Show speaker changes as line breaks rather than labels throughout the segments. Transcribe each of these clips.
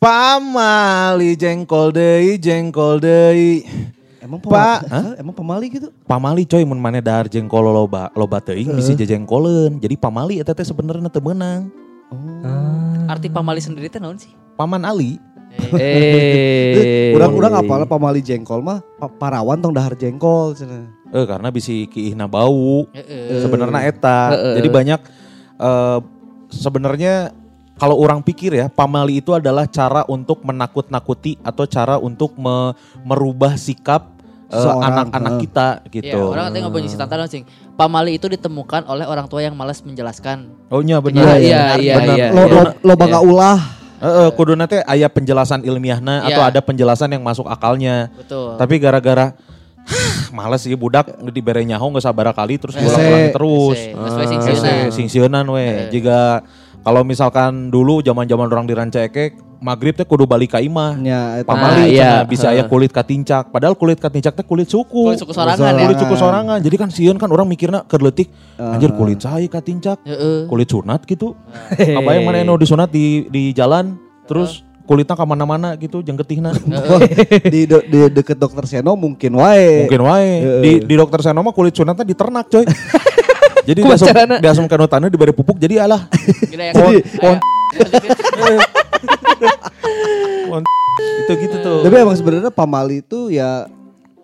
Pamali jengkol deui, jengkol deui.
Emang
Pak,
pemali,
hah?
Hah? emang pemali gitu?
Pamali coy mun maneh dahar jengkol loba loba teuing bisi jejengkoleun. Jadi pamali eta teh sebenarnya teu meunang.
Arti pamali sendiri teh naon sih?
Paman Ali.
Eh.
Urang-urang apalah pamali jengkol mah pa- parawan tong dahar jengkol cenah.
Eh karena bisi kiihna bau.
Heeh.
Sebenarnya eta.
Heeh.
Jadi banyak eh sebenarnya kalau orang pikir ya, pamali itu adalah cara untuk menakut-nakuti atau cara untuk me- merubah sikap eh, anak-anak
heeh.
kita
Iya,
gitu.
orang katanya ngobrol si Tantara cing. Pamali itu ditemukan oleh orang tua yang malas menjelaskan.
Oh iya benar.
Iya,
Iya,
iya, iya,
benar.
iya.
Lo, lo, lo
Iya.
bangga ulah.
Heeh, kudu nanti aya penjelasan ilmiahna
Iya.
atau ada penjelasan yang masuk akalnya.
Betul.
Tapi gara-gara "Hah, males sih budak dibere nyaho nggak sabar kali terus
Hese.
ulang terus.
Hese, singsieunan.
singsieunan we. Jika kalau misalkan dulu zaman-zaman orang di Rancaikek maghrib teh kudu balik ka imah.
Ya, eta.
Pamali
Ah, iya.
bisa aya kulit katincak. Padahal kulit katincak teh kulit suku.
Kulit suku sorangan ya.
Kulit suku sorangan. Jadi kan sieun kan orang mikirnya kerletik. Anjir kulit saya katincak.
Heeh.
Kulit sunat gitu. Apa yang mana yang disunat di di jalan terus kulitnya ke mana-mana gitu jeung getihna.
di, de- di deket dokter Seno mungkin wae.
Mungkin wae. Di, di dokter Seno mah kulit sunatnya di ternak coy. jadi
Kumaha
diasum,
carana?
diasum kanutannya diberi pupuk jadi alah.
Gila ya.
Itu gitu tuh.
Tapi emang sebenarnya pamali itu ya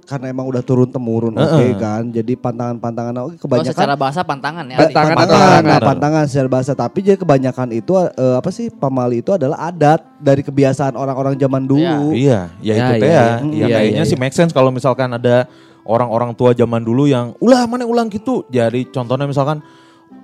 karena emang udah turun temurun oke
Heeh.
kan. Jadi pantangan-pantangan oke
Oh,
kebanyakan
secara bahasa pantangan ya.
Pantangan.
pantangan,
pantangan.
nah, pantangan secara bahasa tapi jadi kebanyakan itu eh, apa sih pamali itu adalah adat dari kebiasaan orang-orang zaman dulu.
Iya, ya,
Ya,
itu teh
iya,
ya.
iya.
Ya,
Iya,
kayaknya
iya,
sih make sense kalau misalkan ada orang-orang tua zaman dulu yang ulah mana ulang gitu. Jadi contohnya misalkan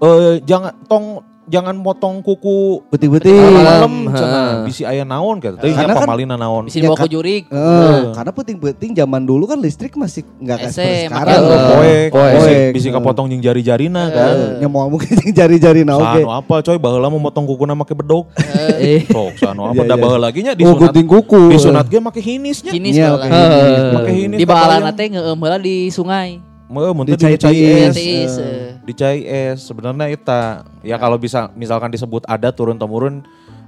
eh jangan tong jangan potong kuku
Betul-betul.
malam
Heeh.
cenah bisi aya naon gitu. Teh nya
kan-
pamalina naon.
Bisa
Ya,
dibawa
kan-
ke jurik.
Eh, karena penting-penting zaman dulu kan listrik masih nggak kayak sekarang.
Poek.
poek,
bisi, bisi kapotong jeung jari-jarina kan.
Eh, mau mungkin jari-jari nah oke.
Sanu apa coy baheula mau motong kukuna make bedog.
Eh.
Sok sanu apa
Iya,
da
iya.
baheula lagi nya disunat.
kuku.
Disunat ge make hinisnya.
Iya.
Heeh.
Make hinis.
Di bahalana teh ngeueum heula di sungai.
Meueuh mun teh
Dicai
Dicai es sebenarnya eta. Ya kalau bisa misalkan disebut ada turun temurun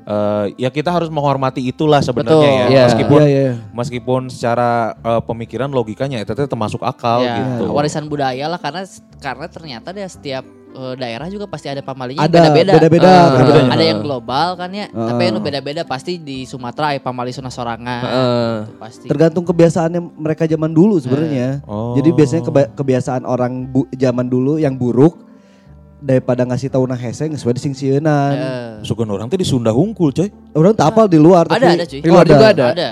eh, ya kita harus menghormati itulah sebenarnya ya.
Iya.
Meskipun
Iya, iya.
meskipun secara eh, pemikiran logikanya itu teh termasuk akal
Ya,
gitu.
warisan budaya lah karena karena ternyata deh setiap eh, daerah juga pasti ada pamalinya
Ada,
beda-beda.
beda-beda,
Eh,
beda-bedanya.
ada yang global kan ya, tapi
Eh.
yang beda-beda pasti di Sumatera ada pamali Suna Sorangan.
Heeh.
Itu pasti.
Tergantung kebiasaannya mereka zaman dulu sebenarnya.
Oh.
Jadi biasanya keba- kebiasaan orang bu- zaman dulu yang buruk daripada ngasih tahu nah hese geus we disingsieunan.
Eh,
Sugan orang teh di Sunda hungkul coy.
Orang tak apal di luar
Ada,
tapi
ada, cuy.
Di luar
Oh,
juga ada.
ada.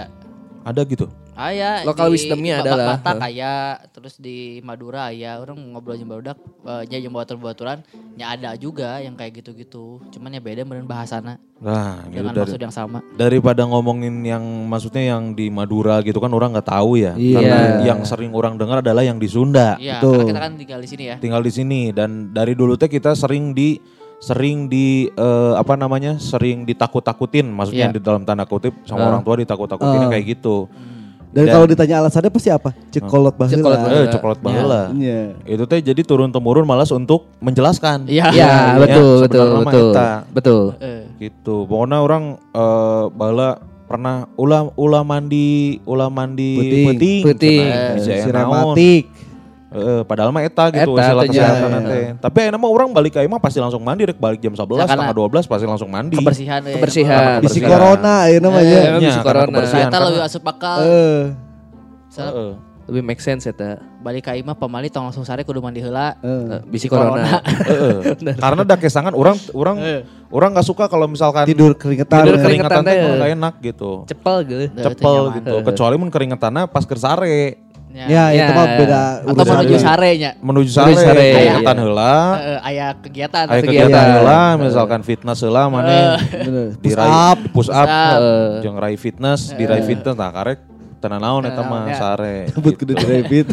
Ada gitu.
Aya
Lokal
di
wisdomnya adalah-
Batak aya, terus di Madura aya. Orang ngobrol jeung barudak eh, nya jeung batur-baturan nya ada juga yang kayak gitu-gitu. Cuman ya beda meureun bahasana
Nah, gitu
dengan
dari,
maksud yang sama.
daripada ngomongin yang maksudnya yang di Madura gitu kan orang nggak tahu ya.
Iya.
Karena yang sering orang dengar adalah yang di Sunda.
Iya,
Betul.
karena kita kan tinggal di sini ya.
Tinggal di sini dan dari dulu teh kita sering di sering di eh, apa namanya? sering ditakut-takutin maksudnya
Iya.
di dalam tanda kutip sama
Ah.
orang tua ditakut-takutin
Ah.
kayak gitu.
Dan
Dan-
kalau ditanya alasannya pasti apa? Cekolot baheula.
Cekolot
Eh,
baheula.
coklat baheula.
Iya.
Itu teh jadi turun temurun malas untuk menjelaskan.
Iya.
Ya,
betul, betul,
sebenarnya mah
betul.
eta.
Betul.
Eh,
Gitu. Pokoknya orang eh baheula pernah ulah ulah mandi ulah mandi
Peuting.
peuting,
Peuting.
cenah.
Eh,
Bisa Heeh, padahal mah eta gitu
Eta,
istilah kesehatan
ya.
teh. Tapi ayeuna mah orang balik ka imah pasti langsung mandi rek balik jam 11
Ya,
setengah 12 pasti langsung mandi.
kebersihan ya.
Kebersihan.
Bisi
Kebersihan.
corona ayeuna
Eh,
namanya.
emang
Iya,
bisa
karena
corona.
kebersihan.
Saya lebih asup akal.
Eh.
Heeh.
Lebih make sense eta.
balik ka imah pamali tong langsung sare kudu mandi heula.
eh.
Eh, Bisi corona.
Heeh. Karena da kesangan orang orang orang nggak suka kalau misalkan
Tidur keringetan.
Tidur
keringetan teh
Keringetan teh.
nggak enak gitu.
Cepel gitu.
Itu
Cepel gitu. Kecuali mun keringetannya pas ke
Ya, itu
Ya.
mah beda
Atau
urusan.
menuju
deui.
sare nya.
Menuju sare,
sare, iya.
heula.
Eh, aya kegiatan.
Aya
kegiatan.
kegiatan heula misalkan fitness heula maneh
Bener.
di
Push up.
push up.
Eh,
jeung rai fitness di rai fitness nah karek tenan naon eta mah
ya.
sare.
Kudu di rapid.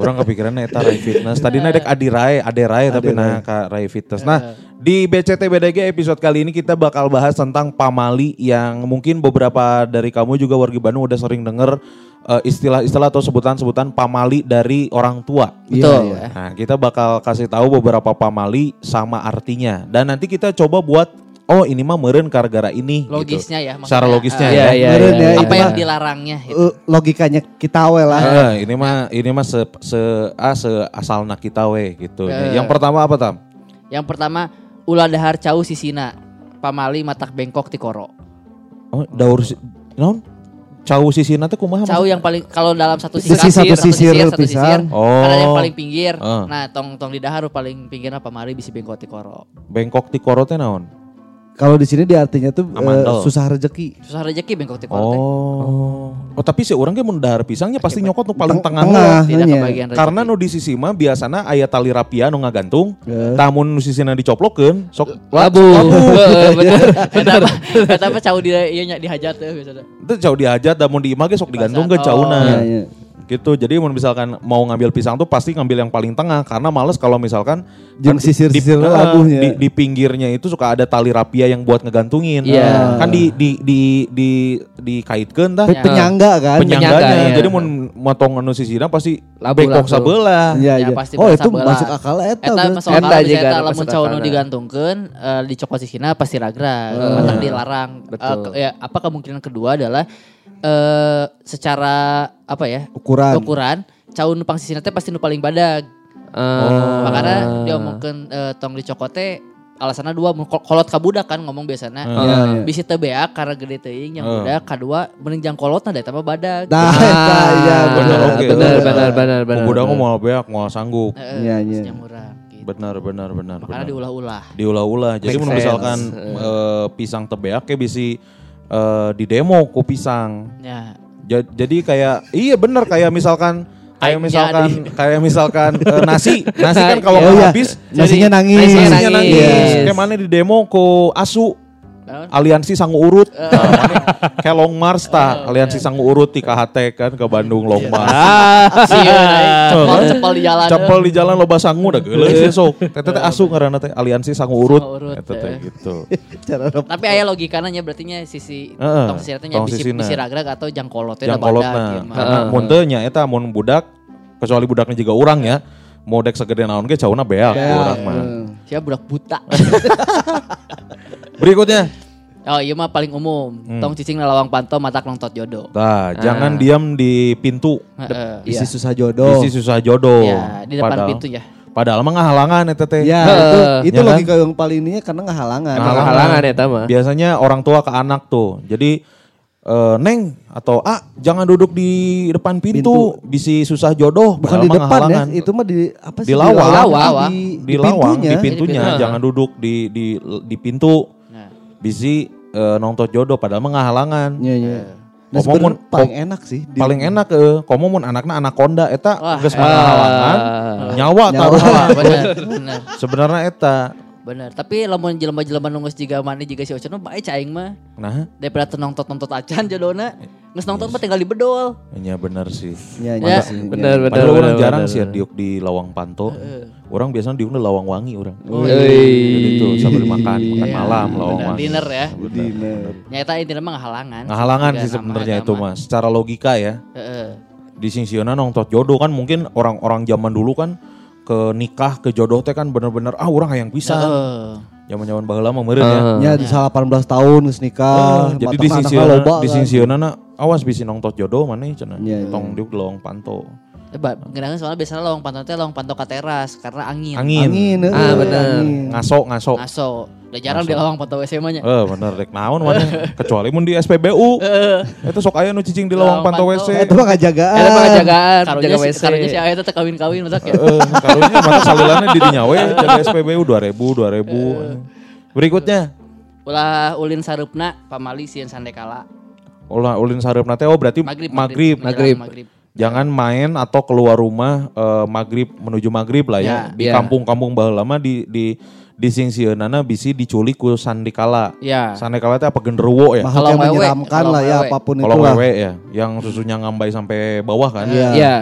Orang kepikiran eta Rai Fitness. Tadi dek Adi Rai, Ade Rai tapi nah ka Rai Fitness. Nah, di BCT BDG episode kali ini kita bakal bahas tentang pamali yang mungkin beberapa dari kamu juga wargi Bandung udah sering denger eh, istilah-istilah atau sebutan-sebutan pamali dari orang tua.
Betul.
Iya, iya.
Nah, kita bakal kasih tahu beberapa pamali sama artinya. Dan nanti kita coba buat oh ini mah meureun gara-gara ini gitu.
Logisnya ya, maksudnya.
Secara logisnya
Eh,
ya.
Iya, iya, iya,
ya,
iya.
Apa
itu
yang dilarangnya gitu.
eh, logikanya kita we lah.
Eh, ini mah ini mah se, se ah, se asalna kita we gitu.
Eh.
Yang pertama apa tam?
Yang pertama ulah dahar cau sisina. Pamali matak bengkok ti koro.
Oh, daur si, non? Cau sisina teh kumaha?
Cau yang paling kalau dalam satu
Sisi
sisir,
satu sisir
satu
pisan.
Oh.
Ada yang paling pinggir.
Ah.
Nah, tong tong di dahar paling pinggir apa mari bisi bengkok ti koro.
Bengkok ti koro teh naon?
Kalau di sini di artinya tuh
Amandel.
susah rezeki.
Susah rezeki bengkok ti koro teh.
Oh. Oh, tapi si orang ge mun dahar pisangnya pasti nyokot nu paling
Teng-
tengah.
tengah.
Tidak kebagian rezeki.
Karena nu di sisi mah biasana aya tali rapia nu ngagantung.
Eh.
Tamun nu sisina dicoplokeun sok
Labu. Heeh, bener.
Eta apa? Eta apa cau di ieu nya dihajat teh biasana.
itu jauh dihajat dan mau diimah ge sok digantung ke
Dipasang.
cauna.
Iya, iya.
Gitu. Jadi mun misalkan mau ngambil pisang tuh pasti ngambil yang paling tengah karena males kalau misalkan kan di-
sisir-sisir
di,
labuhnya.
di, di pinggirnya itu suka ada tali rapia yang buat ngegantungin.
Iya.
Kan di di di di dikaitkeun tah
Pe- Penyangga kan.
penyangganya.
Penyangga, iya.
Jadi mun motong anu sisina pasti
Labu
bengkok sabelah.
Iya,
Ya,
iya.
pasti
Oh, itu
berasa
masuk akal eta.
Eta akal
juga
eta lamun
masuk
cau nu digantungkeun eh, di cokot sisina pasti ragrag. Matak dilarang.
Betul.
ke- ya, apa kemungkinan kedua adalah eh secara apa ya?
Ukuran.
Ukuran cau nu pang sisina teh pasti nu paling badag.
Ah.
Makanya dia omongkeun eh, tong dicokote alasannya dua kolot ka budak kan ngomong biasanya.
Iya, iya.
Bisa teu beak karena gede teuing yang
Eh.
budak kedua mending jang kolotna da eta mah badag.
Nah,
Ah,
eta iya
bener,
bener.
oke.
benar, benar, benar, benar.
Udah mau beak mau sanggup.
Iya, iya.
gitu.
Benar benar benar
Makanya
benar.
diulah-ulah.
Diulah-ulah. Jadi misalkan eh, pisang tebeak kayak bisi eh, di demo ku pisang.
Ya.
Ja- Jadi kayak iya bener kayak misalkan kayak misalkan
di-
kayak misalkan eh, nasi nasi kan kalau
Oh, iya.
habis
Nasinya nangis.
nasinya nangis.
nangis.
Yes.
Kayak mana di demo ku asu? Aliansi sangu urut Nah, mana kayak long mars tah aliansi sangu urut di KHT kan ke Bandung long mars
Sieun aing cepol cepol di jalan.
Cepel di jalan loba sangu dah geuleuh sih sok. Tete teh asu ngaranna teh aliansi sangu urut. Eta teh
eh.
gitu.
Tapi aya logikana nya berarti nya sisi tong sisir teh nya bisi ragrag atau jangkolot teh
Yang
da badak
kolotna.
ieu mah.
Karena mun teu nya eta mun budak kecuali budaknya juga orang ya. Mau dek segede naon ge cauna beak ku urang mah.
Siapa budak buta.
Berikutnya.
Oh iya mah paling umum. Tong cicing na lawang panto matak nongtot jodoh.
Nah, jangan diam di pintu.
Heeh.
Isi susah jodoh.
Isi susah jodoh.
Ya, di depan
Padahal-
pintu ya.
Padahal mah ngahalangan eta teh.
Ya,
Heeh.
itu itu
Ya kan?
logika yang paling ini karena ngehalangan.
Ngehalangan.
Halangan eta mah.
Biasanya orang tua ke anak tuh. Jadi eh, Neng atau ah jangan duduk di depan pintu, bisi susah jodoh.
Bukan
Padahal
di depan ya,
ngahalangan.
itu mah di apa sih?
Di lawang.
Lawang.
Di,
di, lawang, di
pintunya.
pintunya,
Di pintu.
jangan duduk di di di pintu.
Nah,
Bisi eh, nongtot jodoh padahal mah ngahalangan.
Iya, iya. Nah,
Ngomong
sebenarnya
mun-
paling enak sih. di-
Paling enak eh komo mun anakna anakonda eta geus
eh.
ngahalangan. Nyawa
Nyawa.
taruhan.
bener, bener,
Sebenarnya eta.
Bener. Tapi lamun jelema-jelema nunggu jiga mana jiga si Ocon mah bae cai mah.
Nah,
Daripada teu nongtot-nongtot acan jodohna. Geus nongtot mah tinggal di bedol.
nya bener sih.
Iya,
Ya.
iya sih.
Bener, bener,
Padahal orang jarang sih ya diuk di lawang panto. Orang biasanya diuk di lawang wangi orang.
Oh,
Jadi itu sambil makan, makan
Iya,
malam lawang wangi.
Dinner ya.
Dinner.
Nyata intinya mah. Ngahalangan Juga
sih sebenarnya itu mas. Secara logika ya.
Heeh.
Di Singsiona nongtot jodoh kan mungkin orang-orang zaman dulu kan ke nikah ke jodoh teh kan bener-bener ah orang hayang bisa.
Heeh.
Zaman-zaman baheula mah meureun ya.
Ya di salah 18 tahun geus nikah.
Oh, jadi di
loba
di
kan.
Singsiona na, awas bisa nongtot jodoh mana cenah.
Iya, iya.
Tong diuk di lawang panto.
Eh, Kadang soalnya biasanya lawang panto teh lawang panto ka teras karena angin.
Angin.
Angin.
Ah,
eh,
bener.
angin.
Ngaso ngaso.
Ngaso. Udah jarang di lawang panto WC mah nya.
Eh bener rek naon mana kecuali mun di SPBU. Itu sok aya nu cicing di lawang panto. WC.
Eh, Itu mah ngajagaan.
Eta mah jagaan,
Karunya
jaga WC.
karunya si Ayah teh kawin-kawin masak ya.
Heeh, karunya mata salilannya di dinya we jaga SPBU 2000 2000. Berikutnya
Ulah ulin sarupna pamali sieun sandekala.
ulah ulin sareupna teh oh berarti
Maghrib,
maghrib.
menjelang
Maghrib.
maghrib.
Jangan main atau keluar rumah eh, maghrib menuju maghrib lah ya.
Ya.
Di
Ya.
kampung-kampung baheula mah di di di singsieunaana bisi diculik ku sandikala.
Ya.
Sandikala teh apa genderuwo ya?
Makhluk
Kalau
yang menyeramkan
kalau
lah ya
apa
pun
Kalau
itulah.
wewe ya, yang susunya ngambai sampai bawah kan?
Iya.
Iya.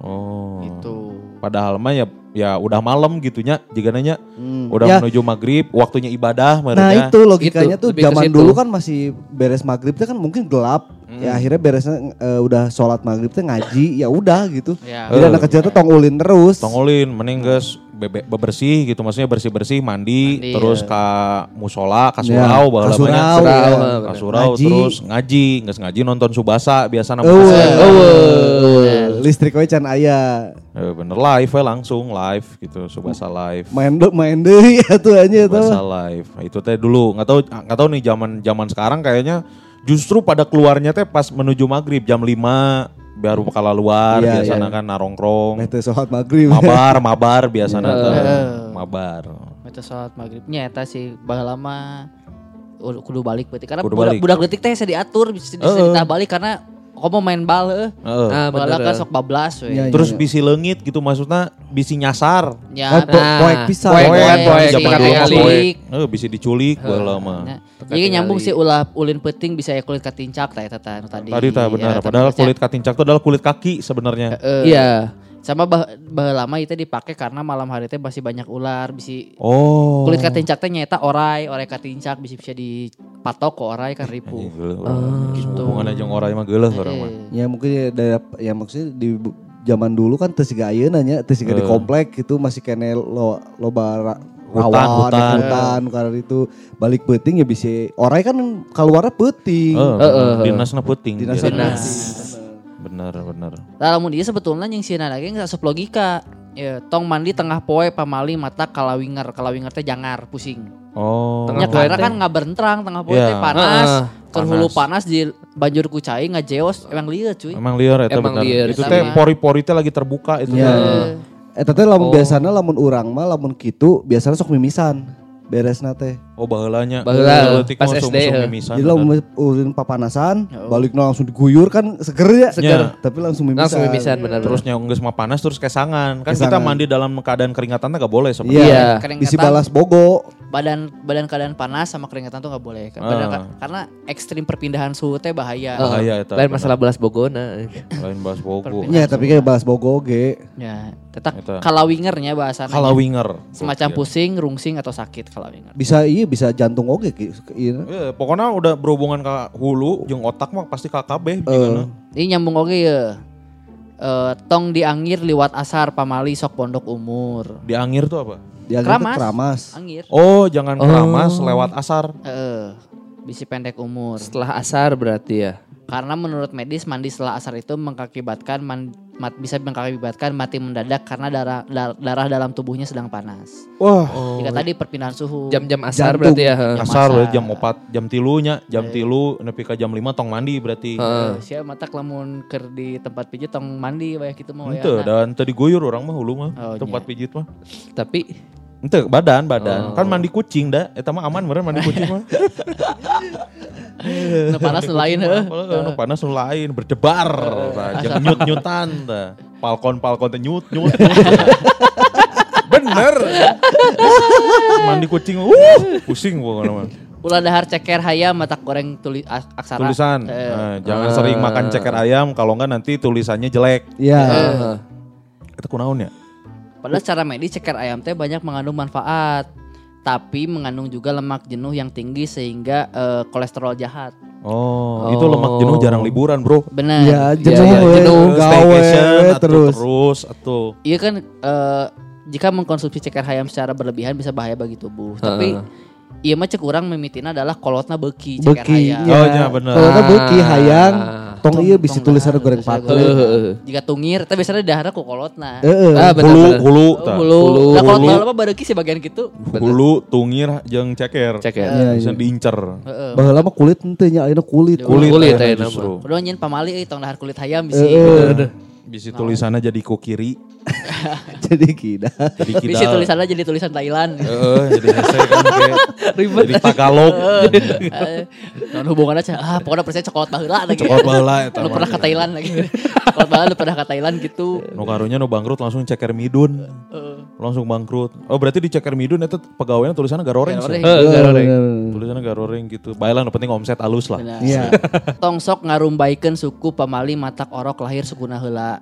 Oh.
Itu.
Padahal mah ya ya udah malam gitunya jika nanya
Hmm.
udah
Ya.
menuju maghrib waktunya ibadah
Nah
mereka
itu logikanya
Itu,
tuh zaman dulu kan masih beres maghrib tuh kan mungkin gelap. Ya akhirnya beresnya eh, udah sholat maghrib teh ngaji ya udah gitu.
Ya.
Jadi anak kecil tuh tong ulin terus.
Tongolin, mending geus bebe- bebersih gitu maksudnya bersih-bersih mandi,
Mandi,
terus
ya.
ka musola, ka
Ya,
surau baheula
ka surau,
banyak.
ya.
Surau,
Ka surau
Ngaji.
terus ngaji, geus ngaji nonton Subasa biasa nama
Eueuh.
kasih.
Listrik we can aya.
Eh, bener live we langsung live gitu Subasa live.
Main de, main deui atuh aja tuh.
Subasa live. Nah, Itu teh dulu nggak tahu nggak tahu nih zaman zaman sekarang kayaknya justru pada keluarnya teh pas menuju maghrib jam 5 baru kala luar
Iya,
biasanya
iya.
kan narongkrong.
Meh teh sholat maghrib.
mabar mabar biasanya teh.
Heeh.
mabar.
Itu sholat maghribnya eta sih baheula mah u- kudu balik berarti karena
Kudu
budak,
balik.
budak detik teh bisa diatur bisa, bisa
Heeh.
ditah balik karena komo main bal heuh.
Heeh.
Ah,
Baheula
bener.
kan sok bablas we.
Iya,
Terus bisi leungit gitu maksudnya bisi nyasar.
Ya,
Oh,
Nah,
poek pisan.
poek,
Poek,
poek.
Zaman dulu mah poek. Eh, bisa diculik baheula mah.
Ya. Jadi nyambung sih ulah ulin peting bisa ya kulit katincak nu tadi.
Tadi tak benar.
Ya,
Padahal
tadi
kulit katincak itu adalah kulit kaki sebenarnya.
Heeh.
Iya.
Sama bah, baheula mah itu dipakai karena malam hari teh masih banyak ular, bisi
Oh.
kulit katincak teh nyata orai, orai katincak bisa bisa dipatok ke orai kan
geuleuh orang. Gitu. Hubungannya jeung orang mah geuleuh orang mah.
Ya mungkin ya, dari, ya maksudnya di zaman dulu kan teu siga ayeuna nya, teu siga di komplek gitu masih kene lo loba
Hutan,
rawan,
hutan.
hutan, karena itu balik peuting ya bisa orai kan keluarnya peuting.
Eh,
Heeh.
dinasna peuting.
Dinasna
biasanya.
Dinas.
Bener bener.
Nah, lamun dia sebetulnya yang sieuna lagi nggak asup logika. Ya, tong mandi tengah poe pamali mata kalawinger, kalawinger teh jangar pusing.
Oh.
Tengah
Ya
poe
karena kan nggak berentrang tengah poe
Iya.
teh panas,
Heeh.
terhulu
Panas.
panas di banjur ku cai ngajeos emang lieu cuy.
Emang liar eta
Emang
bener.
liar,
Itu teh pori-pori teh lagi terbuka itu.
Iya.
teh.
Eh teh lamun
Oh.
biasana lamun urang mah lamun kitu biasanya sok mimisan. Beresna teh.
Oh baheulanya.
Baheula,
Leutik
pas
mah
SD,
Jadi lamun ulin papanasan, balikna langsung diguyur kan seger ya.
Seger.
Tapi langsung mimisan.
Langsung mimisan benar.
Terus nya geus mah panas terus kesangan. Kan kita
Kesangan.
mandi dalam keadaan keringatan gak boleh
Iya.
sebenarnya.
Iya.
Keringatan,
Bisi balas bogo.
badan badan keadaan panas sama keringatan tuh nggak boleh.
Ah.
Badan ka- karena ekstrim perpindahan suhu teh bahaya.
Bahaya eta.
Lain masalah belas bogona.
Lain bahas bogo.
Perpindahan
Ya tapi kayak balas bogo ge.
Ya, tetap
Eta.
kalawingernya bahasanya.
Kalawinger.
Semacam pusing, rungsing atau sakit kalawinger.
Bisa iya bisa jantung oge ki. Iya.
Eh, pokoknya udah berhubungan ke hulu, jeung otak mah pasti KKB.
Eh.
Ini nyambung oke ya. Eh, tong diangir liwat asar pamali sok pondok umur.
Di angir tuh apa?
Dia
Keramas.
keramas.
Angir.
Oh, jangan keramas lewat asar.
Heeh. bisi pendek umur.
Setelah asar berarti ya.
Karena menurut medis mandi setelah asar itu mengakibatkan man- mat- bisa mengakibatkan mati mendadak karena darah dar- darah dalam tubuhnya sedang panas.
Wah,
Jika tadi perpindahan suhu.
Jam-jam asar
Jantung.
berarti ya.
Jam
asar
asar.
jam 4, jam tilunya, jam tilu nepi ka jam 5 tong mandi berarti.
Heeh.
Eh, Sia mata lamun keur di tempat pijit tong mandi bae kitu mah
Ente, dan tadi guyur orang mah hulu mah
Oh,
tempat
iya.
pijit mah.
Tapi
Ente badan badan kan mandi kucing dah. Eta mah aman bener mandi kucing mah.
Nu panas nu lain.
Heeh, nu panas nu lain berdebar. Nah, Jeung nyut-nyutan. Palkon-palkon teh nyut nyut. Bener. Mandi kucing uh pusing pokoknya mah.
Ulah dahar ceker hayam matak goreng tuli a- aksara.
Tulisan.
Eh,
Nah, jangan sering makan ceker ayam kalau enggak nanti tulisannya jelek.
Iya.
Heeh.
Itu kunaon ya?
Padahal secara medis ceker ayam teh banyak mengandung manfaat. Tapi mengandung juga lemak jenuh yang tinggi sehingga eh, kolesterol jahat.
Oh, itu lemak jenuh jarang liburan, Bro.
Benar.
Iya, jenuh
iya,
we,
jenuh.
gawe terus.
terus atau
Iya kan eh, jika mengkonsumsi ceker ayam secara berlebihan bisa bahaya bagi tubuh. Tapi iya mah cek urang mimitina adalah kolotna beuki ceker
Beki.
ayam.
Oh, iya, bener.
Kalau
Ah.
beuki hayang, tong iya bisa tulisannya
dahar,
goreng pate.
Heeh.
Jika tungir, tapi biasanya dahara ku kolotna.
Heeh.
Ah, benar,
hulu hulu
hulu.
Hulu.
Nah, kolot baheula mah sih bagian gitu.
Hulu, tungir, jeung ceker.
Cek ya.
Iya,
Bisa
iya.
diincer.
Baheula mah kulit henteu nya ayeuna kulit.
Kulit,
Kulit
eh,
ya, nama.
justru.
Udah nyen pamali euy tong dahar kulit hayam bisi.
Heeh.
Bisa tulisannya jadi ku kiri,
Jadi kida.
jadi kidal.
Bisi tulisannya jadi tulisan Thailand.
Heeh, jadi hese kan kayak Jadi Tagalog.
Eh, Non hubungannya cah, ah pokoknya percaya coklat baheula lagi.
Cokot baheula eta
Lu
mah.
pernah ke Thailand lagi. Coklat baheula lu pernah ke Thailand gitu.
Nu karunya nu bangkrut langsung ceker midun. Langsung bangkrut. Oh, berarti di ceker midun itu pegawainya tulisannya garoreng.
Garoreng.
sih.
Heeh, garoreng.
Tulisannya garoreng gitu. Baiklah, nu penting omset alus lah.
Benar.
Iya.
Tong sok ngarumbaikeun suku pamali matak orok lahir sukuna heula.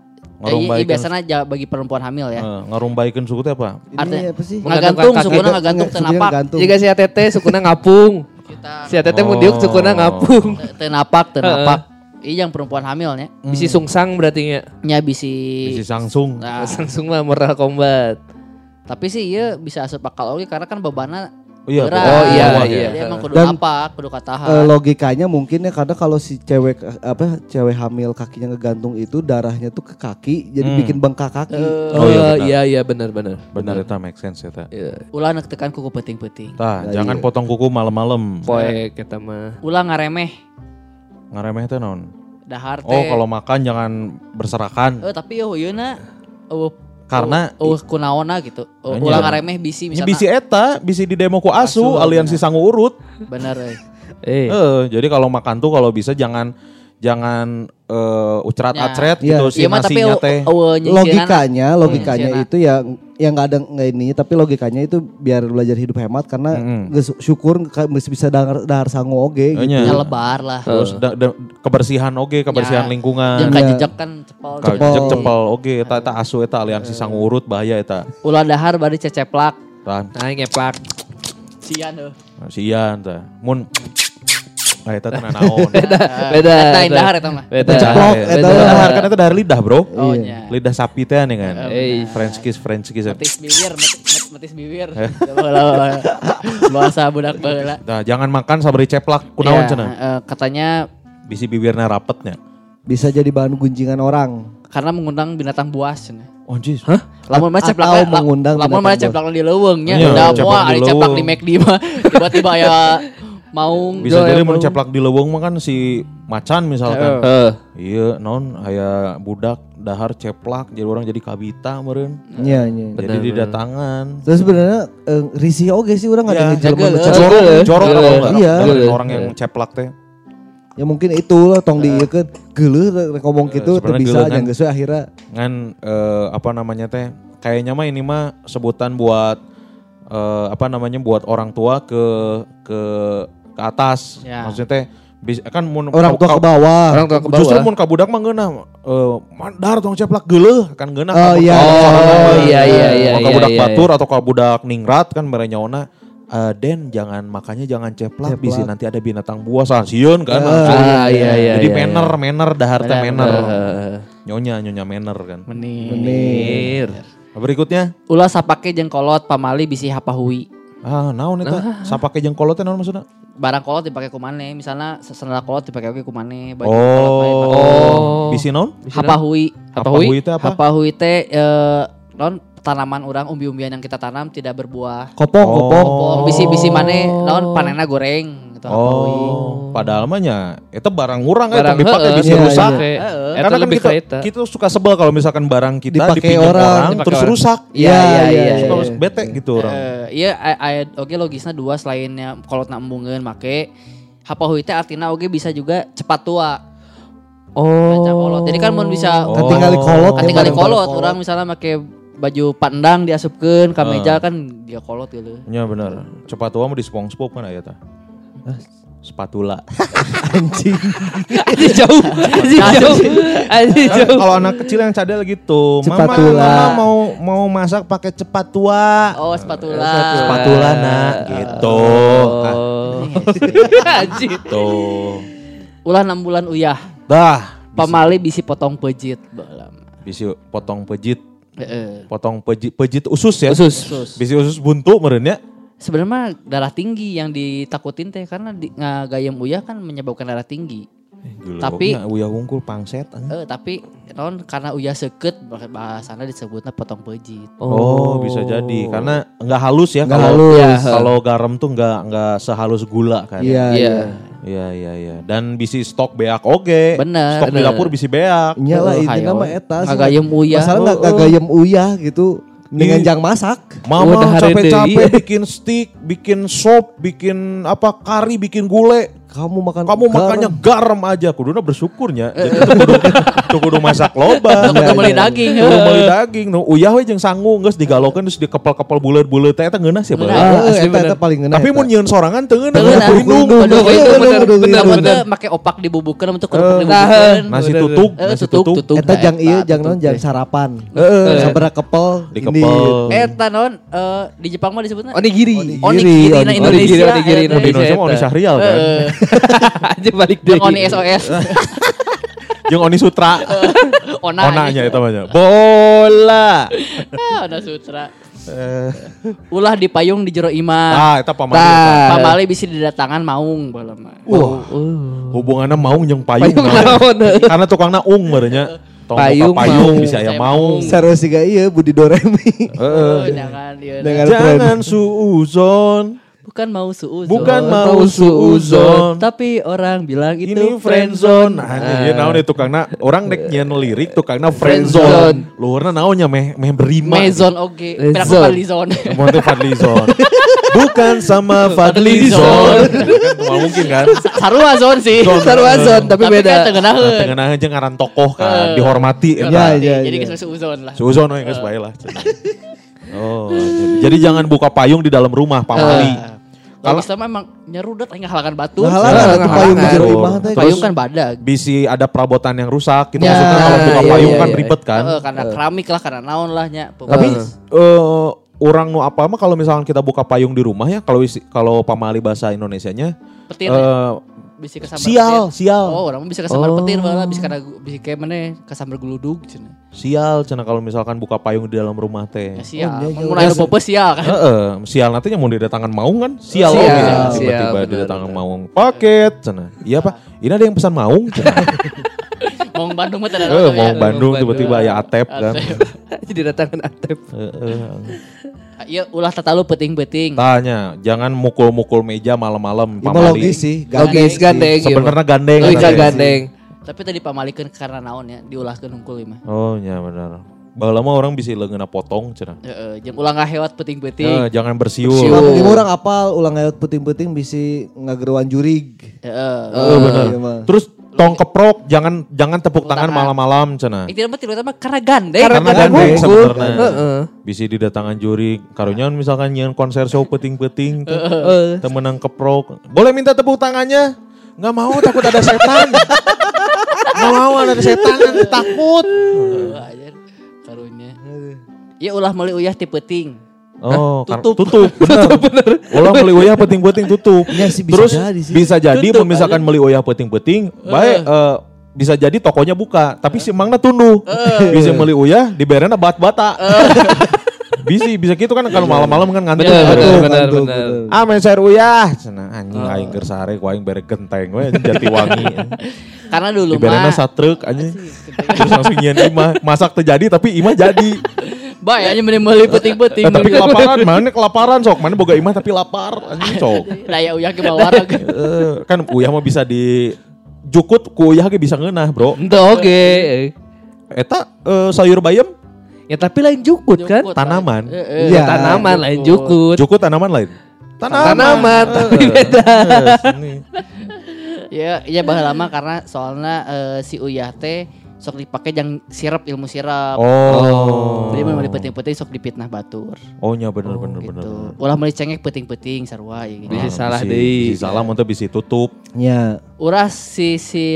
Eh,
Ngarumbaikeun.
iya, biasanya ja- bagi perempuan hamil ya.
Eh, ngarumbaikeun suku teh apa?
Artinya
Ini apa sih?
ngagantung sukuna ngagantung
Nggak,
teu
sukunya
napak.
gantung.
Jika si ATT sukuna ngapung.
Kita
Si ATT mau diuk sukuna ngapung.
teu- teu napak, teu napak. Iya yang perempuan hamilnya.
Bisi sungsang berarti nya.
Nya bisi.
Bisi Samsung.
Nah,
Samsung mah Mortal Kombat.
tapi sih iya bisa asup akal oke karena kan bebannya
Oh iya,
berat.
oh iya, iya.
ya.
Jadi emang kudu
Dan,
apa, kudu katahan.
Eh, logikanya mungkin ya karena kalau si cewek eh, apa cewek hamil kakinya ngegantung itu darahnya tuh ke kaki jadi
Hmm.
bikin bengkak kaki.
Oh, iya, benar.
iya iya benar benar.
Benar itu make sense eta.
Iya.
Ulah nek tekan kuku penting-penting.
Tah,
Nah,
jangan
iya.
potong kuku malam-malam.
Poe kita mah.
Ulah ngaremeh
Ngaremeh teh naon?
dahar teh.
Oh, kalau makan jangan berserakan.
Eh tapi yo yeuna eueuh
Karena
eueuh kunaonna gitu. Uh, ulah ngaremeh bisi
Ya,
misalnya.
bisi eta, bisi di demo ku asu,
Asu,
aliansi sangu urut.
Bener euy.
Eh.
Eh, jadi kalau makan tuh kalau bisa jangan jangan eh ucerat
Ya.
acret
Iya.
gitu si
Iya mah tapi
nasinya teh.
logikanya logikanya
Hmm,
itu yang yang nggak ada nggak ini tapi logikanya itu biar belajar hidup hemat karena geus syukur geus bisa dahar, dahar sangu oge gitu.
Nya
lebar lah.
Terus da- da- kebersihan oge, kebersihan
Ya.
lingkungan.
Iya.
kajejek kan cepol.
Cepol.
jek cepel oge eta eta asu eta aliansi sangu urut bahaya eta.
Ulah dahar bari ceceplak.
Nah, ngeplak.
Sian heuh.
sian teh. Mun Ah eta teh naon.
Beda.
Eta lain dahar eta mah.
Beda.
Ceplok,
Eta
eta.
dahar kan eta dari lidah, Bro.
Oh
Iya.
nya.
Lidah sapi teh nih kan.
Eh.
French kiss, French kiss.
Metis bibir, metis bibir. Baheula, Bahasa budak baheula.
Nah, jangan makan sabari ceplak kunaon
Iya,
cenah.
eh, katanya
Bisi bibirnya rapetnya.
Bisa jadi bahan gunjingan orang.
karena mengundang binatang buas. cenah.
Oh, jis.
Lamun mana
Atau
ceplak
mengundang
lamun mana
buas.
ceplak di leuweungnya
Iya,
udah
di
ada ceplak di. McD mah tiba-tiba aya maung
Bisa jadi mun ceplak di leuweung mah kan si macan misalkan.
Eh.
Iya, non aya budak dahar ceplak jadi orang jadi kabita meureun.
Iya, iya.
Jadi didatangan.
Terus sebenarnya eh, risih oge sih orang ada ngejelma.
Jorok,
Eh,
jorok
eh,
iya.
Eh,
orang yang ceplak teh.
Ya mungkin itu lah tong dieukeun geuleuh rek ngomong gitu teu
sebenarnya
bisa
geuleuh kan.
yang geus we akhirnya
Ngan eh, apa namanya teh? Kayaknya mah ini mah sebutan buat eh, apa namanya buat orang tua ke ke ke atas.
Ya.
Maksudnya teh bis- kan mun
orang tua
ka-
ke bawah.
Orang tua ke
Justru
bawah.
mun kabudak mah geunah eh mandar tong ceplak geuleuh kan geunah.
Oh, iya.
Oh, iya, iya, iya, iya,
kabudak
iya,
batur atau kabudak ningrat kan mere nyaona eh, Den jangan makanya jangan ceplak,
Ceplak.
bisi nanti ada binatang buas ah, sieun kan.
Ah,
langsung.
Ah, iya iya.
Jadi
iya,
manner, manner, dahar teh manner.
Eh,
Nyonya, nyonya manner kan.
Meni.
Bener.
Berikutnya,
Ulah sapake jeung kolot pamali bisi hapahui.
Ah naon eta? Sapake jeung kolot teh naon maksudna?
Barang kolot dipake ku maneh, misalnya sendal kolot dipake oge ku maneh, baju kolot mah dipake.
Oh,
Oh.
bisi naon?
Hapahui.
Hapahui?
teh apa?
Hapahui teh eh non tanaman orang umbi-umbian yang kita tanam tidak berbuah.
Kopong,
Oh.
kopong.
Pong bisi bisi maneh naon panenna goreng gitu hapahui.
Oh, padahal mah nya eta barang murang eta
heeh,
bisi
iya,
rusak.
iya.
Karena kan
lebih
kita,
ke
kita suka sebel kalau misalkan barang kita
Dipakai
orang,
orang,
dipakai
terus
orang.
rusak.
Iya iya iya.
Suka
iya.
bete gitu orang.
Eh, iya a- aya oke logisnya dua selainnya kolot na embungeun make hapahui teh artina oge bisa juga cepat tua.
Oh.
Jadi kan mun bisa
Oh.
Katingali kolot.
katingali
bareng-
kolot orang misalnya make baju pandang diasupkeun ka meja kan dia kolot gitu.
Iya benar. Cepat tua mah di SpongeBob kan aya tah. Spatula.
Anjing.
Anjing jauh. Anjing jauh. Anjing jauh.
kalau anak kecil yang cadel gitu, mama,
Cepatula.
mama mau mau masak pakai cepat tua.
Oh, spatula.
Spatula nak gitu.
Oh. Anjing.
gitu.
Ulah 6 bulan uyah.
Dah,
Pamali bisi potong pejit balam.
bisa potong pejit,
Heeh.
potong pejit, pejit usus ya.
Usus.
Sus.
Bisa usus buntu meureun ya.
Sebenarnya darah tinggi yang ditakutin teh karena di, ngagayam uyah kan menyebabkan darah tinggi. Tapi-
Tapi uyah wungkul pangset. ah.
Eh tapi non karena uyah seket bahasana disebutnya potong pejit.
Oh, bisa jadi karena nggak halus ya
Nggak
kalau
halus.
Ya,
kalau garam tuh nggak nggak sehalus gula kan.
Iya,
Iya.
iya.
Iya iya iya. Dan bisi stok beak oge.
Bener,
Stok di
bener.
dapur bisi beak.
Nya lah
Oh,
ini
hayo.
nama eta. sih.
Ngagayam uyah.
Masalah nggak
Oh, oh.
ngagayam uyah gitu.
Di-
jang masak.
Mama capek-capek
deui.
bikin steak, bikin sop, bikin apa kari, bikin gule.
Kamu makan
Kamu
garam.
makannya garam aja. Kuduna bersyukurnya. Jadi tuh kudu, kudu masak loba.
Kudu
Iya,
beli
iya.
daging.
Kudu beli daging. Nu uyah we jeung sangu geus digalokeun terus dikepel-kepel bulet-bulet teh eta ngeunah sih.
Ah,
Eh,
asli
eta paling ngena.
Tapi mun nyieun sorangan teu ngeunah.
Ngeunah.
kudu.
Kudu, kudu, kudu,
bener,
kudu,
bener,
kudu.
Make opak dibubukeun untuk kerupuk
Nah,
dibubukeun.
Nasi
Eh,
nasi
tutuk,
tutuk.
tutuk.
Eta jang
Eta,
iya jang non
tutuk
jang sarapan.
Heeh.
Sabara kepel.
Dikepel.
Eta non eh, di Jepang mah disebutnya
Onigiri.
onigiri na
Onigiri,
Indonesia.
onigiri,
eta.
Di Indonesia mah Oni Syahrial kan.
Anjing balik
jeung
deui.
Oni SOS.
Jeung Oni Sutra.
Ona.
Onanya itu banyak. Bola.
Ah, Ona Sutra. Ulah dipayung di jero imah.
Ah, eta pamali. Eta.
Pamali bisa didatangan maung baheula mah.
Wah, hubungannya maung jeung payung.
Payung
nah.
naon?
Karena tukangna ung. Tong
Payung,
payung bisa aya
Saya
maung.
maung.
Sarua siga iya Budi Doremi.
Heeh.
Oh, jangan dia.
Dengan
Jangan suuzon.
Bukan mau suuzon.
Bukan mau suuzon.
Tapi orang bilang itu
Ini friendzone. Nah, ya naon itu tukangna orang dek nyeun lirik tukangna friendzone. Luhurna naonnya meh meh berima.
Mezon oke.
Mezon.
Peraku Fadlizon.
Mau Fadlizon. Bukan sama Fadlizon. Kan cuma mungkin kan.
Sarua zon sih.
Sarua zon tapi
Tapi
beda.
tengenaheun.
Nah, tengah aja ngaran tokoh kan, dihormati.
Ya,
eta.
ya,
Jadi
ya.
kita suuzon lah.
Suuzon we geus bae lah. Oh, jadi, jadi jangan buka payung di dalam rumah, pamali.
Kalau Islam emang nyerudet aing ngahalakan batu.
Nah, halangan atuh payung
Betul.
imah teh.
Payung kan badag.
Bisi ada perabotan yang rusak, gitu
Ya,
maksudnya kalau buka
iya,
payung
iya,
kan
iya.
ribet kan.
Heeh, karena keramik lah, karena naon lah nya.
Tapi eh, orang nu apa mah kalau misalkan kita buka payung di rumah ya, kalau kalau pamali bahasa Indonesianya
petir
eh,
bisa kesambar
sial,
petir.
sial.
Oh, orang bisa kesambar
Oh.
petir malah bisa kada bisa kayak mana kesambar geludug cenah.
sial cenah kalau misalkan buka payung di dalam rumah teh.
Ya sial.
iya, iya.
Mun aya nu popo sial kan.
Heeh, sial nantinya mau didatangan maung kan? Sial,
Sial,
oke.
sial,
Tiba-tiba
benar,
didatangan maung. Paket cenah. Iya, Pak. Ini ada yang pesan maung cenah.
Mau Bandung mah teh
Eh, mau
ya.
Bandung
Bandung.
tiba-tiba ya Atep kan.
Jadi datangan Atep.
Heeh.
Iya ulah tatalu peting-peting.
Tanya, jangan mukul-mukul meja malam-malam pamali.
logis sih.
Logis gandeng.
Sebenarnya gandeng.
Logika
katanya.
gandeng.
Tapi tadi pamalikeun karena naon ya, diulahkeun hungkul mah.
Oh, iya benar. Baheula mah orang bisa leungeuna potong cenah.
Heeh, jeung ulah ngahewat
Eh,
peting-peting.
jangan bersiul.
Bersiul.
Orang apal ulang ayat puting-puting bisi ngageruan jurig.
Heeh.
Eh, benar.
iya.
Terus tong keprok, jangan jangan tepuk tangan
tangan.
malam-malam cenah.
Itu mah tiba mah karena gandeng.
Karena gandeng sebenarnya.
Heeh.
Bisa didatangan juri. Karunya misalkan nyian konser show peting-peting. tuh.
Heeh.
Temenang keprok. Boleh minta tepuk tangannya? Nggak mau takut ada setan. Nggak mau ada setan nanti takut.
Anjir. Karunya. Iya ulah meuli uyah ti peuting.
Oh,
tutup.
tutup, bener. Ulah meli uyah peting-peting tutup.
Ya sih, bisa
Terus
jadi sih.
bisa jadi
Tutup,
misalkan meli uyah peting-peting, baik eh, bisa jadi tokonya buka, tapi si mangna tunduh. Bisa meli uyah diberena bat-bata. bisa bisa gitu kan kalau malam-malam kan ngantuk.
Bener,
ngantuk,
bener.
bener.
Ah main sayur uyah. Cenah anjing aing keur sare ku aing bere genteng we jati wangi.
Karena dulu mah
satrek anjing. Terus langsung nyian imah. Masak terjadi tapi imah jadi.
bae aja meni meuli peuting-peuting.
Eh, tapi kelaparan mana kelaparan sok mana boga imah tapi lapar anjing sok.
Daya uyah ke bawah
Eh, kan uyah mah bisa di jukut ku uyah ge bisa ngeunah, Bro.
Itu oke.
Eta eh, sayur bayam
Ya tapi lain jukut kan.
tanaman.
Iya.
Tanaman lain jukut.
Jukut tanaman lain.
Tanaman tapi beda.
Eh.
Ya, ya baheula lama karena soalnya eh, si uyah teh sok dipake jang sirap ilmu sirap.
Oh.
Jadi mau peting-peting sok dipitnah batur.
Oh nya bener bener bener.
Gitu. Ulah meuli cengek peting-peting sarua ya gitu.
Bisa salah
bisi-
deui.
bisi salah mun bisi tutup.
Ya.
Ulah si si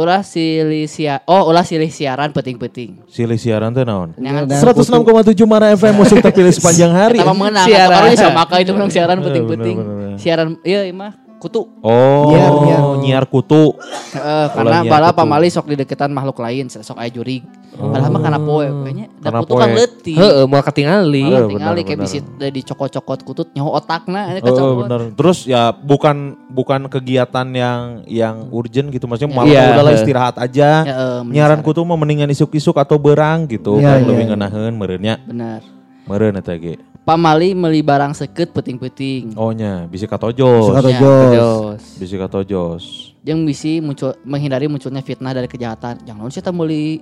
ulah silih sia oh ulah silih siaran peting-peting.
Silih siaran teh naon?
Jangan
Nah,
106,7 Mara FM musik terpilih sepanjang hari.
Kita mengenang
Siaran.
Siaran. sama kali itu menang siaran
bener.
Siaran iya imah kutu.
Oh,
Nyiar, nyiar.
nyiar kutu.
Heeh, karena bala pamali sok di deketan makhluk lain sok aya jurig. Padahal mah karena poe kayaknya da
Karena
kutu kan leutik.
Heeh, mau ketingali.
Iya,
Oh, tinggali
benar,
kayak
benar.
bisa dari cokot-cokot kutut nyaho otakna ini
Oh,
kecokot.
bener. Terus ya bukan bukan kegiatan yang yang urgent gitu maksudnya malam
Iya.
udahlah istirahat aja.
Ya, eh, mending
Nyaran kutu mah mendingan isuk-isuk atau berang gitu
Iya,
kan
iya,
lebih
iya.
ngeunaheun meureunnya.
Benar.
Meureun eta ge.
Pamali meuli barang seket peting-peting.
Oh nya, bisi katojos.
Suka
Ya,
tojos.
Jos.
Bisi katojos.
Yang bisi muncul menghindari munculnya fitnah dari kejahatan. Jangan naon sih meuli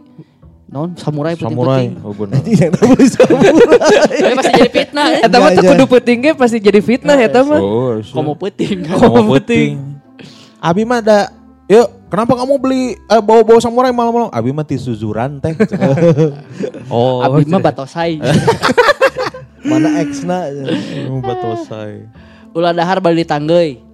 non samurai
Samurai.
peting-peting.
Oh bener.
Tidak tahu samurai.
Tapi pasti jadi fitnah ya.
Eta mah
Iya,
tuh kudu peting ge pasti jadi fitnah eta mah.
Oh,
Komo peting.
Komo peting. Abi mah ada Yuk, kenapa kamu beli eh, bawa-bawa samurai malam-malam? Abi mah ti suzuran teh. oh,
Abi mah batosai.
Mana X-na.
Oh, batosai.
Ulah dahar bali ditanggeui.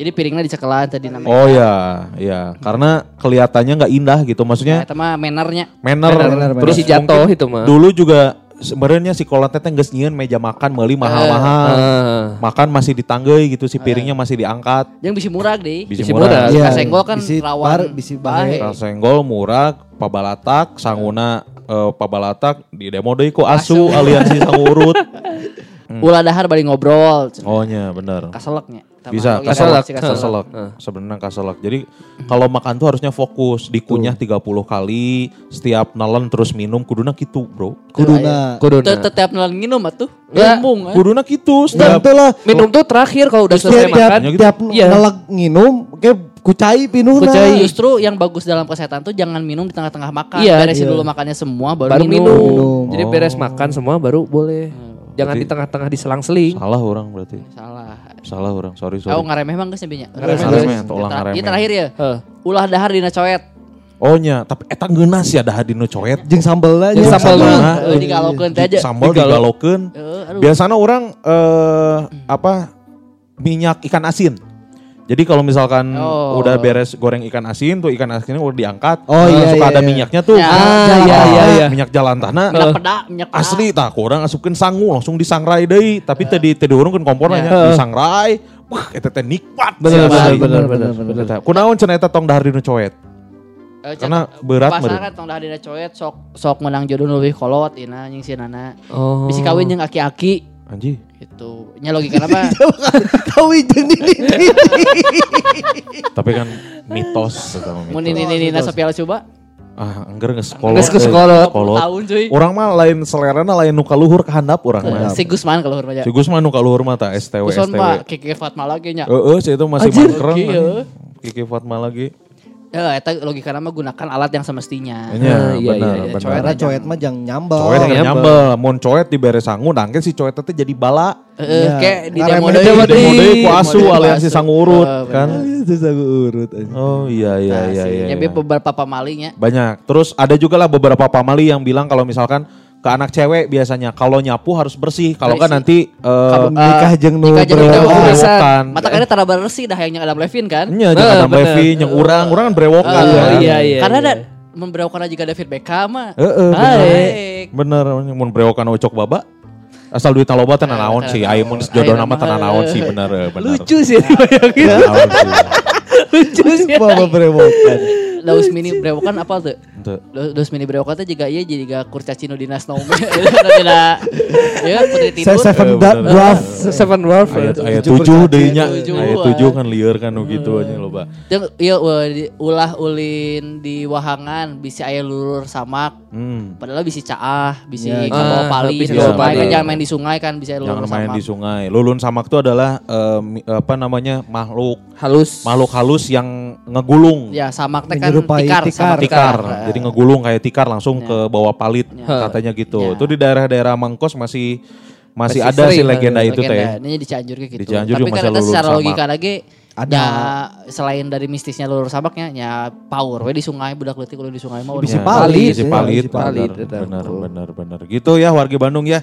Jadi piringnya dicekelan tadi namanya.
Oh ya, ya. Karena kelihatannya nggak indah gitu.
Ya,
Maksudnya
eta mah mannernya.
manner,
Manner, manner.
terus
jatuh itu mah.
Dulu juga sebenarnya si kolot teh geus nyieun meja makan meuli mahal-mahal.
Ah.
Makan masih ditanggeuy gitu si piringnya masih diangkat.
Yang bisa murah deh.
Bisi
Bisi
murah.
murah.
Iya,
Kasenggol kan
bisi
rawan.
bar, bisi bahe.
Kasenggol murah, pabalatak, sanguna eh, pabalatak di demo deui ku asu aliansi sangurut.
Ulah dahar bari ngobrol.
Oh nya bener.
Kaseleknya. Tama
Bisa kaselak, kaselak. Sebenarnya kaselak. Jadi kalau makan tuh harusnya fokus, dikunyah 30 kali, setiap nelen terus minum kuduna gitu, Bro.
Kuduna.
Kuduna.
Teu- Tetep nelan nginum atuh.
Ya.
Ngomong. eh.
Kuduna gitu, setiap.
Minum tuh terakhir kalau udah selesai makan.
gitu.
tiap
Iya.
ngeleg nginum, kayak kucai pinuhna.
Kucai.
Justru yang bagus dalam kesehatan tuh jangan minum di tengah-tengah makan.
Iya.
Beresin
Iya.
dulu makannya semua baru,
Baru minum.
Minum.
Jadi beres makan semua baru boleh. Jangan di tengah-tengah diselang-seling.
salah orang berarti.
Salah.
Salah orang, sorry
Oh
sorry.
ngaremeh mah geus nya
Ngaremeh,
ngaremeh, tuh ulah ngaremeh.
Ini terakhir ya.
Heeh.
Ulah dahar dina coet.
Oh nya, tapi eta geuna sih ada hadino coet.
Jeung sambelna.
Jeung
nya.
sambelna.
Sambelna.
Eh, digalokeun teh aja.
Digalo-
digalokeun.
Eh, aduh.
Biasanya orang eh apa minyak ikan asin. Jadi kalau misalkan
Oh.
udah beres goreng ikan asin tuh ikan asinnya udah diangkat.
Oh,
eh,
iya,
suka
iya,
ada
iya.
minyaknya tuh.
Ya,
Ah,
Jalan
iya
tengah.
iya iya.
Minyak jalan tanah.
Minyak peda, minyak peda.
Asli tak kurang asupkeun sangu langsung disangrai deui tapi tadi tadi urungkeun kompornya disangrai. Wah, eta teh nikmat.
Bener, bener, bener.
Eta. Kunaon cenah eta tong dahar dinu coet?
Eh,
Karena berat, meureun.
kan tong dahar dina coet sok sok menang jodoh nu leuwih kolot ina jeung si nana.
Oh.
Bisi kawin jeung aki-aki
Anji.
Gitu. Nya logika apa?
Jeung ini.
Tapi kan mitos
Mun ini ini Nina Sophia coba.
Ah, engger geus kolot.
Geus geus
eh.
kolot.
Kolot.
Tahun cuy.
Orang mah lain selerana lain nu kaluhur ke handap orang mah.
Si Gusman kalau
Si Gus mah nu kaluhur mah tah STW
Gusman
STW.
mah Kiki Fatma lagi nya.
Heeh, si itu masih mangkreng.
Heeh.
Kiki Fatma lagi.
Ya, eta logika nama gunakan alat yang semestinya.
Iya,
iya,
benar,
iya,
benar.
coet.
Coet mah jang nyambel.
Coet kan
nyambel.
mun coet dibere sangu, nangke si coet teh jadi bala.
Heeh,
Iya.
kayak di demo
deui.
Di demo deui ku asu aliansi sangu urut
Eh,
kan.
Itu sangu urut.
Oh iya iya
Nah,
iya iya.
Yang
iya.
beberapa pamalinya.
Banyak. Terus ada juga lah beberapa pamali yang bilang kalau misalkan ke anak cewek biasanya kalau nyapu harus bersih. Kalau kan nanti eh,
Kamu-
Nikah jeung nu berewokan.
Mata kayaknya tara bersih dah yang Adam Levin kan.
Nya
Eh,
jangan Adam
bener.
Levy, yang urang, urang kan berewokan.
Eh,
kan.
iya, iya.
Karena ada memberewokan juga David Beckham mah.
Heeh, bener.
Baik.
Bener, mun berewokan ucok baba. Asal duit loba teh nanaon sih. Aya mun jodoh nama teh nanaon sih bener eh, bener.
Lucu sih bayangin. Lucu sih.
Mama berewokan.
Daus mini berewokan apa tuh? Daus daus mini berewokan teh juga iya jadi gak kurcacino di Snowman. Tidak. Ya putri
Saya
tidur.
seven
Eh,
dwarf. dwarf.
Seven Dwarf.
Ayat ayat
Tujuh.
Tujuh, Ayat tujuh kan lieur kan nu gitu aja loba.
Jeung iya ulah ulin di wahangan bisa aya lulur samak.
Hmm.
Padahal bisa caah, bisa
Ya,
kabawa
ah,
pali
bisa
kabawa
sungai
pali.
kan jangan main di sungai kan bisa lulur
Jangan main
samak.
di sungai. Lulun samak itu adalah eh, mi- apa namanya makhluk
Halus.
makhluk halus yang ngegulung.
Ya samak teh kan
Menyerupai
tikar,
tikar.
samak
tikar.
Nah.
Jadi ngegulung kayak tikar langsung
Ya.
ke bawah palit
Ya.
katanya gitu.
Ya.
Itu di daerah-daerah Mangkos masih masih,
Masih
ada sih
sering,
legenda itu teh.
Legenda. Ini di Cianjur gitu.
Di Cianjur
Tapi
juga
kan secara
samak.
logika lagi
Ada.
Ya, selain dari mistisnya lulur samaknya, ya power we di sungai budak leutik di sungai mah
Bisi
Ya,
palit,
bisi
ya,
palit,
palit,
benar, benar, benar. Gitu ya warga Bandung ya.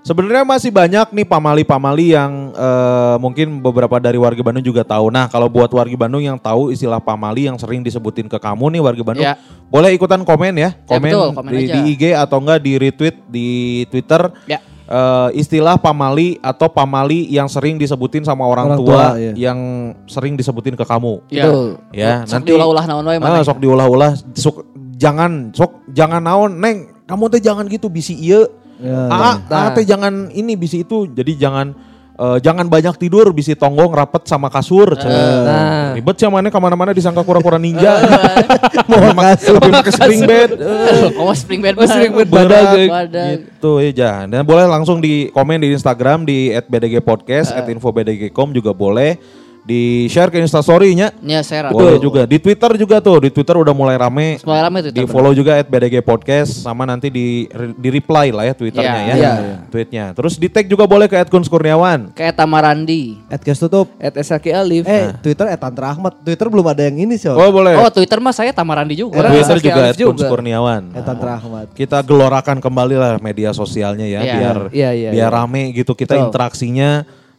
Sebenarnya masih banyak nih pamali-pamali yang eh, mungkin beberapa dari warga Bandung juga tahu. Nah, kalau buat warga Bandung yang tahu istilah pamali yang sering disebutin ke kamu nih warga Bandung,
Ya.
boleh ikutan komen ya, komen,
betul, komen
di,
aja.
di IG atau enggak di retweet di Twitter.
Ya.
Eh, istilah pamali atau pamali yang sering disebutin sama orang,
Orang
tua,
tua, iya.
yang sering disebutin ke kamu.
Ya.
Betul.
Ya,
Sok
nanti
diulah-ulah naon wae
Ah,
mana.
sok diulah-ulah sok jangan sok jangan naon neng kamu teh jangan gitu bisi iya
Ya,
ah,
Nah.
ah teh jangan ini bisi itu jadi jangan eh, jangan banyak tidur bisi tonggong rapet sama kasur cenah.
Nah.
ribet sih mana ke mana-mana disangka kura-kura ninja
Mau kasur.
tapi pakai spring bed Eh,
Oh spring bed
Oh, spring bed badag.
Badag.
gitu ya jangan dan boleh langsung di komen di Instagram di @bdgpodcast @infobdg.com juga boleh di share ke Instastory-nya
Ya share
boleh juga di Twitter juga tuh di Twitter udah mulai rame
Mulai rame tuh
di follow juga at BDG Podcast sama nanti di di reply lah ya twitternya
Iya,
ya,
iya.
tweetnya terus di tag juga boleh ke Kun Kurniawan
Kayak Tamarandi.
Adcast tutup.
At SRK Alif.
Eh, Twitter at Tantra Ahmad. Twitter belum ada yang ini sih.
oh boleh
Oh Twitter mah saya Tamarandi juga.
Orang
Twitter juga
Alif
at Kun. Kurniawan
At Tantra Ahmad.
kita gelorakan kembali lah media sosialnya ya
Iya.
biar
Iya, iya,
biar
iya.
rame gitu kita
Betul.
interaksinya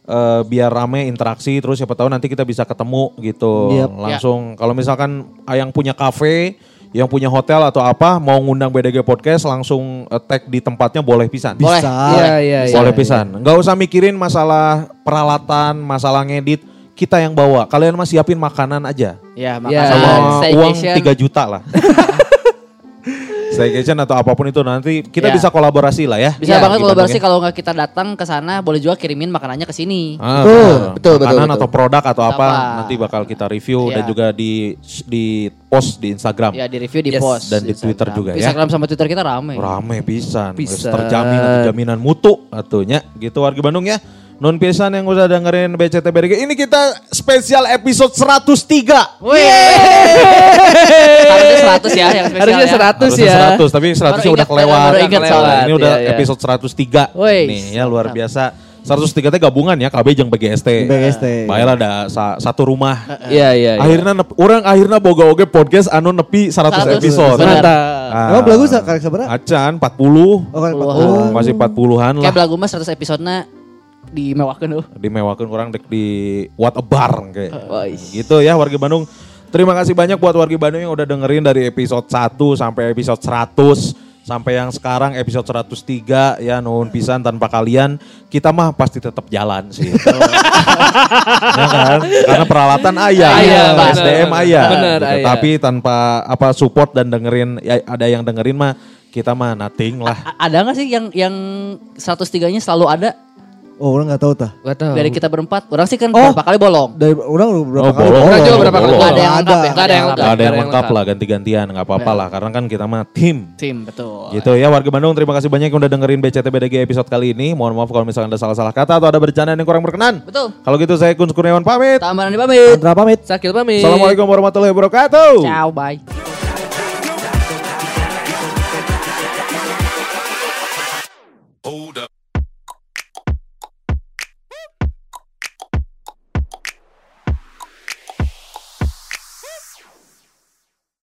eh, biar rame interaksi terus siapa tahu nanti kita bisa ketemu gitu
Yep.
langsung kalau misalkan yang punya kafe yang punya hotel atau apa mau ngundang BDG Podcast langsung eh, tag di tempatnya boleh pisan.
Boleh.
Bisa.
Iya, iya, iya.
boleh pisan. Nggak usah mikirin masalah peralatan, masalah ngedit. Kita yang bawa. Kalian mah siapin makanan aja.
Ya,
Ya.
makanya
Sama uang
staycation.
3 juta lah. Staycation atau apa pun itu nanti kita
Ya.
bisa kolaborasi lah ya.
Bisa
Ya,
banget
di
kolaborasi kalau nggak kita datang ke sana boleh juga kirimin makanannya ke sini.
Ah,
Betul,
betul, betul,
Makanan
betul.
atau produk atau apa,
Apa.
nanti bakal kita review
Iya.
dan juga di di post di Instagram.
Ya di review di
Yes.
post
Dan di Twitter
Instagram.
juga ya.
Instagram sama Twitter kita rame.
Rame pisan.
Pisan.
Terjamin atau jaminan mutu atunya gitu warga Bandung ya. Non pisan yang udah dengerin BCT BDG. Ini kita spesial episode 103.
Wih. Harusnya 100 ya yang spesial
Harusnya
ya.
100
Harusnya
ya.
100 tapi 100
Baru
udah kelewat.
baru ingat soalnya.
Ini udah
Iya, iya.
episode 103
Wih.
nih ya luar biasa. 103 teh gabungan ya KB jeung BGST.
BGST.
Baiklah ada sa- satu rumah.
Iya, iya. iya.
Akhirnya nep- orang akhirnya boga oge podcast anu nepi 100,
100.
episode.
Benar.
Mantap.
Ah.
Emang belagu karek seberapa?
Acan 40.
Oh, karek
Puluhan.
40.
Masih 40-an lah.
Kayak belagu mah 100 episode-na dimewakeun tuh.
Dimewakeun orang dek di What a Bar kayak.
Wais.
Gitu ya warga Bandung. Terima kasih banyak buat warga Bandung yang udah dengerin dari episode 1 sampai episode 100 sampai yang sekarang episode 103 ya nuhun pisan tanpa kalian kita mah pasti tetap jalan sih. ya kan? Karena peralatan ayah,
Aya, benar,
SDM ayah.
Benar,
Gitu. Tapi tanpa apa support dan dengerin ya, ada yang dengerin mah kita mah nothing lah.
A- ada nggak sih yang yang 103-nya selalu ada
Oh orang gak tau tah?
Gak tau
Dari kita berempat, orang sih kan
oh.
berapa kali bolong?
Dari orang berapa
oh,
kali
bolong?
Orang juga berapa kali
ada yang lengkap?
Gak ada yang lengkap.
Gak ada yang lengkap lah ganti-gantian, gak apa-apa lah. Karena kan kita mah tim.
Tim, betul.
Gitu ya warga Bandung terima kasih banyak yang udah dengerin BCTBDG episode kali ini. Mohon maaf kalau misalnya ada salah-salah kata atau ada bercanda yang kurang berkenan.
Betul.
Kalau gitu saya Kun Kurniawan pamit.
Tamarani pamit.
Andra pamit.
Sakil pamit.
Assalamualaikum warahmatullahi wabarakatuh.
Ciao, bye. Hold up.